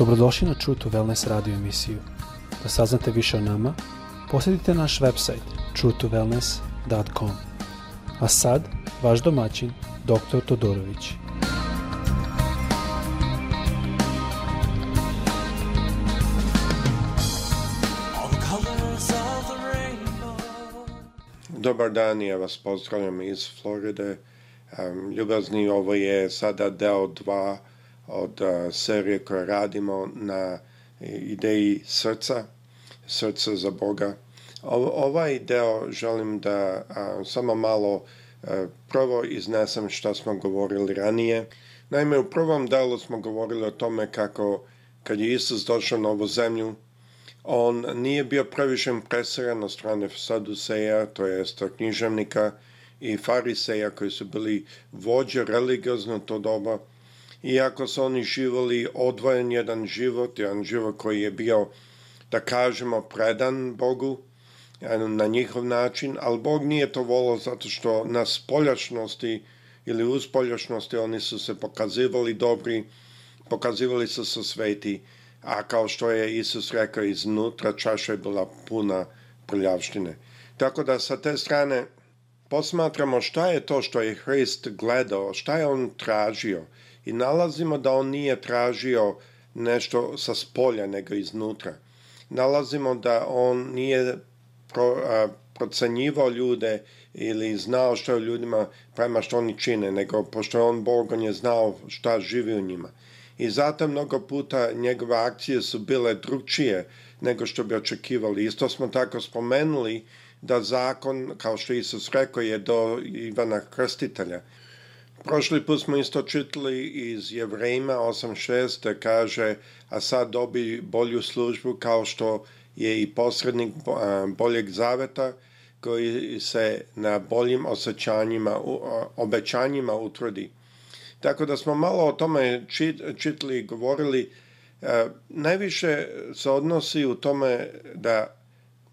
Dobrodošli na True to Wellness radio emisiju. Da saznate više o nama, posjetite naš website truetowellness.com. A sad, vaš domaćin, dr. Todorović. Dobar dan, ja vas pozdravljam iz Floride. Um, ljubazni, ovo je sada deo 2 od serije koje radimo na e, ideji srca, srca za Boga. Ovaj deo želim da a, samo malo a, e, prvo iznesem što smo govorili ranije. Naime, u prvom delu smo govorili o tome kako kad je Isus došao na ovu zemlju, on nije bio previše impresiran na strane Saduseja, to je književnika i fariseja koji su bili vođe religiozno to doba, iako su oni živali odvojen jedan život, jedan život koji je bio, da kažemo, predan Bogu, na njihov način, ali Bog nije to volao zato što na spoljašnosti ili uz spoljašnosti oni su se pokazivali dobri, pokazivali su se sveti, a kao što je Isus rekao, iznutra čaša je bila puna prljavštine. Tako da sa te strane posmatramo šta je to što je Hrist gledao, šta je on tražio, i nalazimo da on nije tražio nešto sa spolja nego iznutra. Nalazimo da on nije pro, a, procenjivao ljude ili znao što je ljudima prema što oni čine, nego pošto je on Bog, on je znao šta živi u njima. I zato mnogo puta njegove akcije su bile drugčije nego što bi očekivali. Isto smo tako spomenuli da zakon, kao što Isus rekao, je do Ivana Krstitelja. Prošli put smo isto čitali iz Jevrejima 8.6 da kaže a sad dobi bolju službu kao što je i posrednik boljeg zaveta koji se na boljim osjećanjima, obećanjima utvrdi. Tako da smo malo o tome čitali i govorili. E, najviše se odnosi u tome da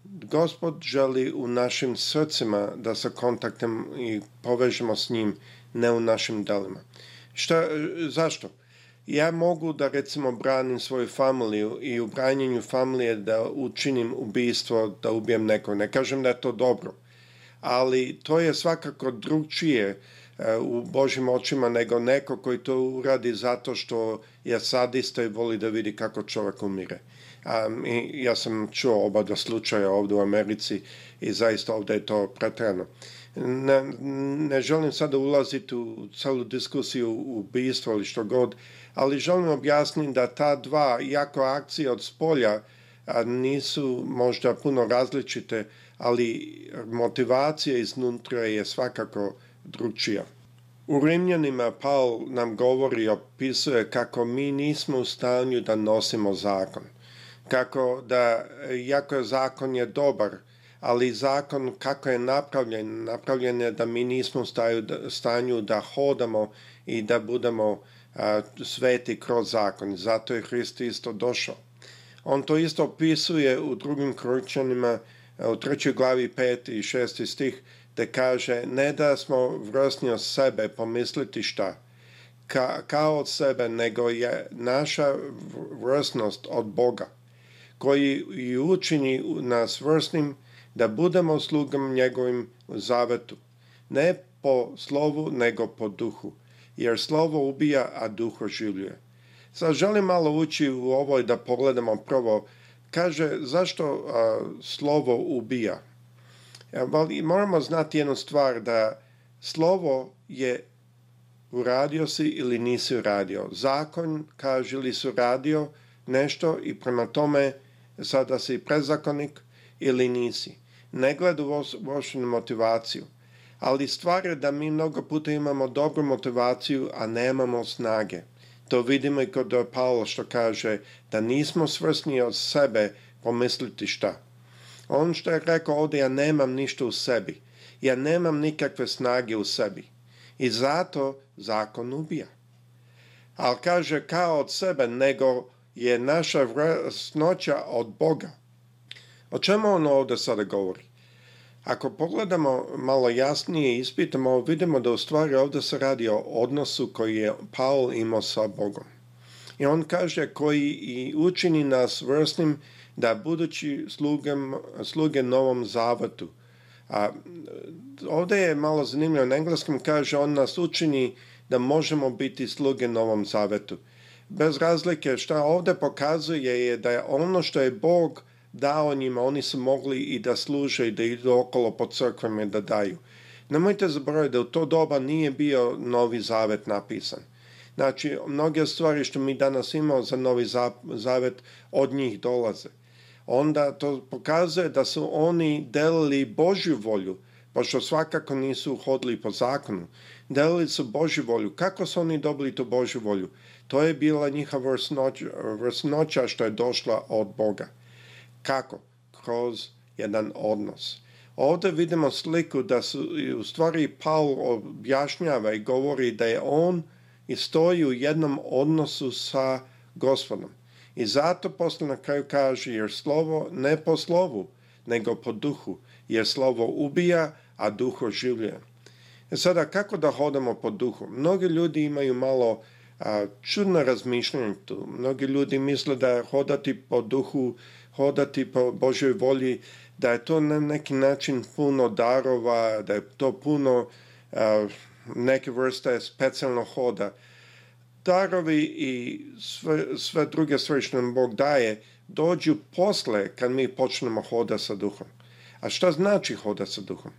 Gospod želi u našim srcima da se kontaktem i povežemo s njim ne u našim delima. Šta, e, zašto? Ja mogu da recimo branim svoju familiju i u branjenju familije da učinim ubistvo, da ubijem neko. Ne kažem da je to dobro, ali to je svakako drugčije e, u Božim očima nego neko koji to uradi zato što je sadista i voli da vidi kako čovek umire. Um, i ja sam čuo oba da slučaja ovde u Americi i zaista ovde je to pretrano. Uh, ne, ne želim sada ulaziti u celu diskusiju ubistva ili što god, ali želim objasniti da ta dva, iako akcije od spolja, nisu možda puno različite, ali motivacija iznutra je svakako drugčija. U Rimljanima Paul nam govori, opisuje kako mi nismo u stanju da nosimo zakon. Kako da, iako je zakon je dobar, ali zakon kako je napravljen, napravljen je da mi nismo staju, da, stanju da hodamo i da budemo a, sveti kroz zakon. Zato je Hrist isto došao. On to isto opisuje u drugim Korinčanima u trećoj glavi 5. i 6. stih te da kaže ne da smo vrsni od sebe pomisliti šta ka, kao od sebe nego je naša vrosnost od Boga koji i učini nas vrsnim da budemo slugom njegovim zavetu, ne po slovu nego po duhu, jer slovo ubija, a duh oživljuje. Sad želim malo ući u ovo i da pogledamo prvo, kaže zašto a, slovo ubija. I moramo znati jednu stvar, da slovo je uradio si ili nisi uradio. Zakon kaže li su radio nešto i prema tome sada si prezakonik ili nisi ne gleda u lošu motivaciju. Ali stvar je da mi mnogo puta imamo dobru motivaciju, a nemamo snage. To vidimo i kod Paolo što kaže da nismo svrsni od sebe pomisliti šta. On što je rekao ovdje, ja nemam ništa u sebi. Ja nemam nikakve snage u sebi. I zato zakon ubija. Ali kaže kao od sebe, nego je naša vrsnoća od Boga. O čemu ono ovde sada govori? Ako pogledamo malo jasnije i ispitamo, vidimo da u stvari ovde se radi o odnosu koji je Paul imao sa Bogom. I on kaže koji i učini nas vrsnim da budući slugem, sluge novom zavetu. A, ovde je malo zanimljivo, na engleskom kaže on nas učini da možemo biti sluge novom zavetu. Bez razlike šta ovde pokazuje je da je ono što je Bog dao njima, oni su mogli i da služe i da idu okolo po crkvama i da daju. Nemojte zaboraviti da u to doba nije bio Novi Zavet napisan. Znači, mnoge stvari što mi danas imamo za Novi Zavet od njih dolaze. Onda to pokazuje da su oni delili Božju volju, pošto svakako nisu hodili po zakonu. Delili su Božju volju. Kako su oni dobili tu Božju volju? To je bila njihova vrsnoća, vrsnoća što je došla od Boga. Kako? Kroz jedan odnos. Ovdje vidimo sliku da su, u stvari Paul objašnjava i govori da je on i stoji u jednom odnosu sa gospodom. I zato posle na kraju kaže, jer slovo ne po slovu, nego po duhu, jer slovo ubija, a duh oživlja. E sada, kako da hodamo po duhu? Mnogi ljudi imaju malo a, čudno razmišljanje tu. Mnogi ljudi misle da hodati po duhu hodati po Božoj volji, da je to na neki način puno darova, da je to puno a, neke vrste specijalno hoda. Darovi i sve, sve druge stvari što nam Bog daje dođu posle kad mi počnemo hoda sa duhom. A šta znači hoda sa duhom?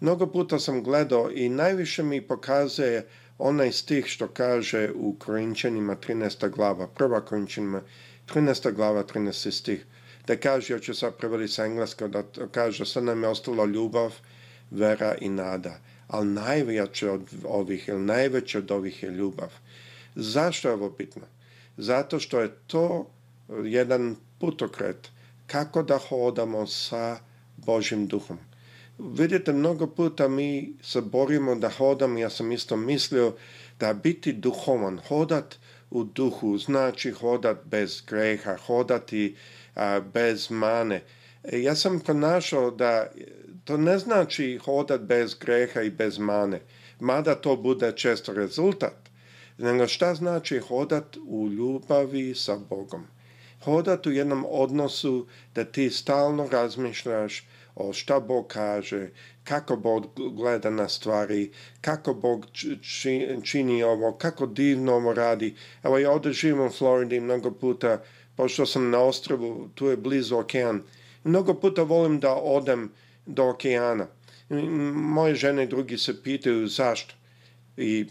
Mnogo puta sam gledao i najviše mi pokazuje onaj stih što kaže u Korinčanima 13. glava, prva Korinčanima 13. glava, 13. stih, da kaže, ja ću sad preveli sa engleskog, da kaže, sad nam je ostalo ljubav, vera i nada. Ali najveće od ovih, ili najveće od ovih je ljubav. Zašto je ovo bitno? Zato što je to jedan putokret kako da hodamo sa Božim duhom. Vidite, mnogo puta mi se borimo da hodam, ja sam isto mislio da biti duhovan, hodat u duhu znači hodat bez greha, hodati a, bez mane. E, ja sam pronašao da to ne znači hodat bez greha i bez mane, mada to bude često rezultat, nego šta znači hodat u ljubavi sa Bogom. Hodat u jednom odnosu da ti stalno razmišljaš o šta Bog kaže, kako Bog gleda na stvari, kako Bog čini ovo, kako divno ovo radi. Evo ja ovde živim u Floridi mnogo puta, pošto sam na ostrovu, tu je blizu okean. Mnogo puta volim da odem do okeana. Moje žene i drugi se pitaju zašto i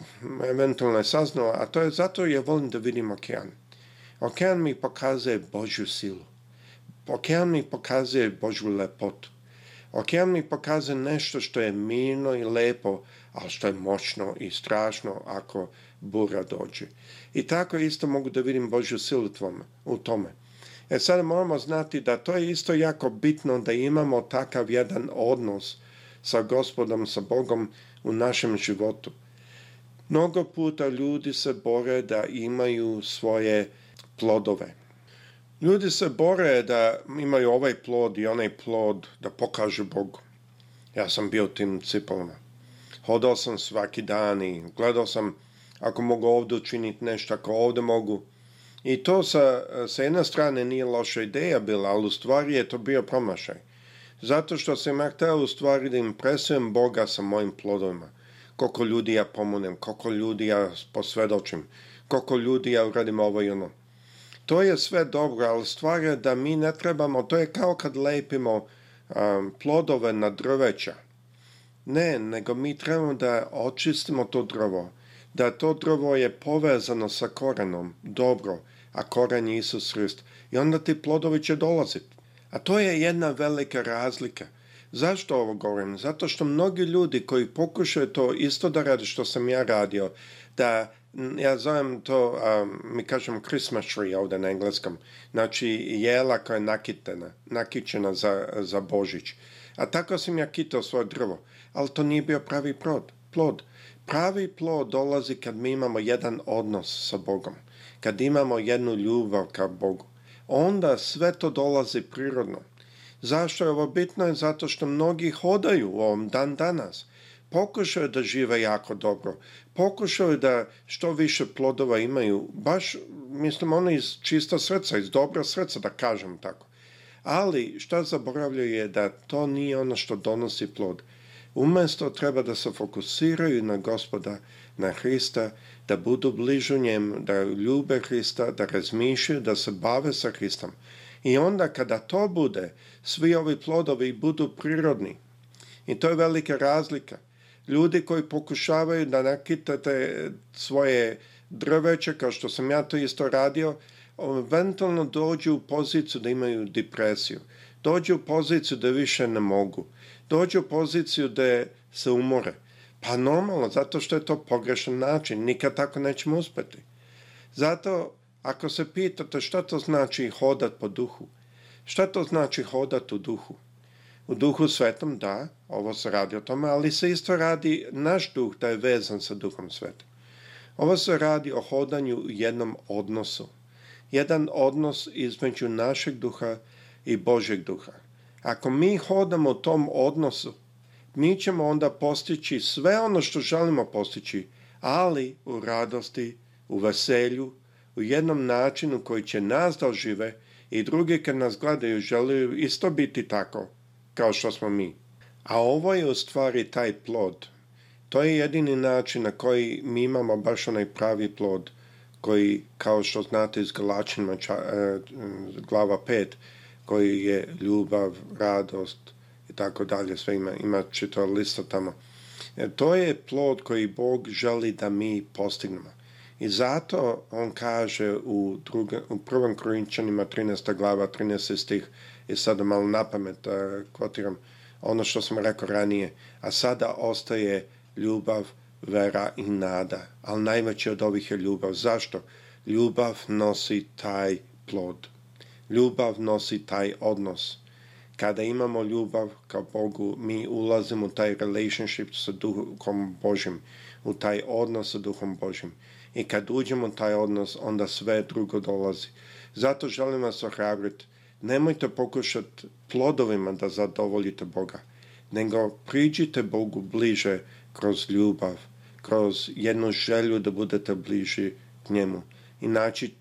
eventualno je saznao, a to je zato ja volim da vidim okean. Okean mi pokazuje Božju silu. Okean mi pokazuje Božju lepotu. Okean mi pokazuje nešto što je mirno i lepo, ali što je moćno i strašno ako bura dođe. I tako isto mogu da vidim Božju silu tvome, u tome. E sada moramo znati da to je isto jako bitno da imamo takav jedan odnos sa gospodom, sa Bogom u našem životu. Mnogo puta ljudi se bore da imaju svoje plodove, Ljudi se bore da imaju ovaj plod i onaj plod da pokažu Bogu. Ja sam bio u tim cipelama. Hodao sam svaki dan i gledao sam ako mogu ovde učiniti nešto, ako ovde mogu. I to sa, sa jedne strane nije loša ideja bila, ali u stvari je to bio promašaj. Zato što sam ja hteo u stvari da impresujem Boga sa mojim plodovima. Koliko ljudi ja pomonem, koliko ljudi ja posvedočim, koliko ljudi ja uradim ovo i ono. To je sve dobro, ali stvar je da mi ne trebamo, to je kao kad lepimo um, plodove na drveća. Ne, nego mi trebamo da očistimo to drvo, da to drvo je povezano sa korenom, dobro, a koren je Isus Hrist. I onda ti plodovi će dolaziti. A to je jedna velika razlika. Zašto ovo govorim? Zato što mnogi ljudi koji pokušaju to isto da rade što sam ja radio, da ja zovem to, a, mi kažemo Christmas tree ovde na engleskom, znači jela koja je nakitena, nakičena za, za Božić. A tako sam ja kitao svoje drvo, ali to nije bio pravi plod. plod. Pravi plod dolazi kad mi imamo jedan odnos sa Bogom, kad imamo jednu ljubav ka Bogu. Onda sve to dolazi prirodno. Zašto je ovo bitno? Zato što mnogi hodaju u ovom dan danas – pokušaju da žive jako dobro, pokušaju da što više plodova imaju, baš, mislim, ono iz čista srca, iz dobra srca, da kažem tako. Ali, šta zaboravljaju je da to nije ono što donosi plod. Umesto treba da se fokusiraju na gospoda, na Hrista, da budu bližu njem, da ljube Hrista, da razmišljaju, da se bave sa Hristom. I onda kada to bude, svi ovi plodovi budu prirodni. I to je velika razlika ljudi koji pokušavaju da nakitate svoje drveće, kao što sam ja to isto radio, eventualno dođu u poziciju da imaju depresiju. Dođu u poziciju da više ne mogu. Dođu u poziciju da se umore. Pa normalno, zato što je to pogrešan način. Nikad tako nećemo uspeti. Zato, ako se pitate šta to znači hodat po duhu, šta to znači hodat u duhu? U duhu svetom, da, ovo se radi o tome, ali se isto radi naš duh da je vezan sa duhom svetom. Ovo se radi o hodanju u jednom odnosu. Jedan odnos između našeg duha i Božeg duha. Ako mi hodamo u tom odnosu, mi ćemo onda postići sve ono što želimo postići, ali u radosti, u veselju, u jednom načinu koji će nas dožive da i drugi kad nas gledaju žele isto biti tako kao što smo mi. A ovo je u stvari taj plod. To je jedini način na koji mi imamo baš onaj pravi plod koji, kao što znate iz Galačina e, glava 5, koji je ljubav, radost i tako dalje, sve ima, ima čitava lista tamo. E, To je plod koji Bog želi da mi postignemo. I zato on kaže u, druga, u prvom Korinčanima 13. glava 13. stih, i sada malo na pamet kotiram, ono što sam rekao ranije, a sada ostaje ljubav, vera i nada, ali najveće od ovih je ljubav. Zašto? Ljubav nosi taj plod. Ljubav nosi taj odnos. Kada imamo ljubav ka Bogu, mi ulazimo u taj relationship sa Duhom Božim, u taj odnos sa Duhom Božim. I kad uđemo taj odnos, onda sve drugo dolazi. Zato želim vas ohrabriti. Nemojte pokušati plodovima da zadovoljite Boga, nego priđite Bogu bliže kroz ljubav, kroz jednu želju da budete bliži k njemu. I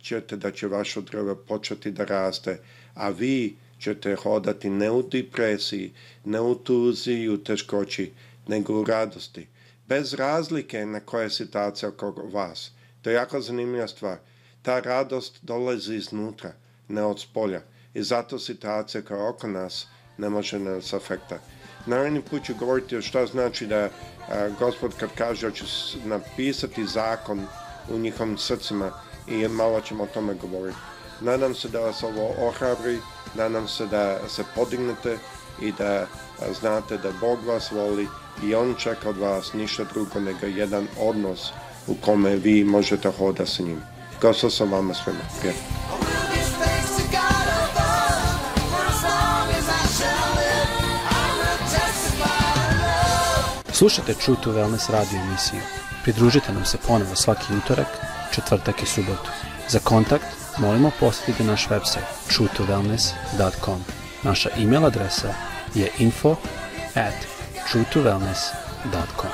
ćete da će vaše drvo početi da raste, a vi ćete hodati ne u depresiji, ne u tuzi i u teškoći, nego u radosti, bez razlike na koja je situacija oko vas. To je jako zanimljiva stvar. Ta radost dolazi iznutra, ne od spolja. I zato situacija kao oko nas ne može nas afekta. Naredni put ću govoriti o šta znači da a, gospod kad kaže da će napisati zakon u njihovim srcima i malo ćemo o tome govoriti. Nadam se da vas ovo ohrabri, nadam se da se podignete i da znate da Bog vas voli i On čeka od vas ništa drugo nego jedan odnos u kome vi možete hoda sa njim. Kao sam vama svema. Jer. Slušajte True to Wellness radio emisiju. Pridružite nam se ponovo svaki utorak, četvrtak i subotu. Za kontakt molimo posjetite naš website truetowellness.com. Naša e-mail adresa je info at truetowellness.com.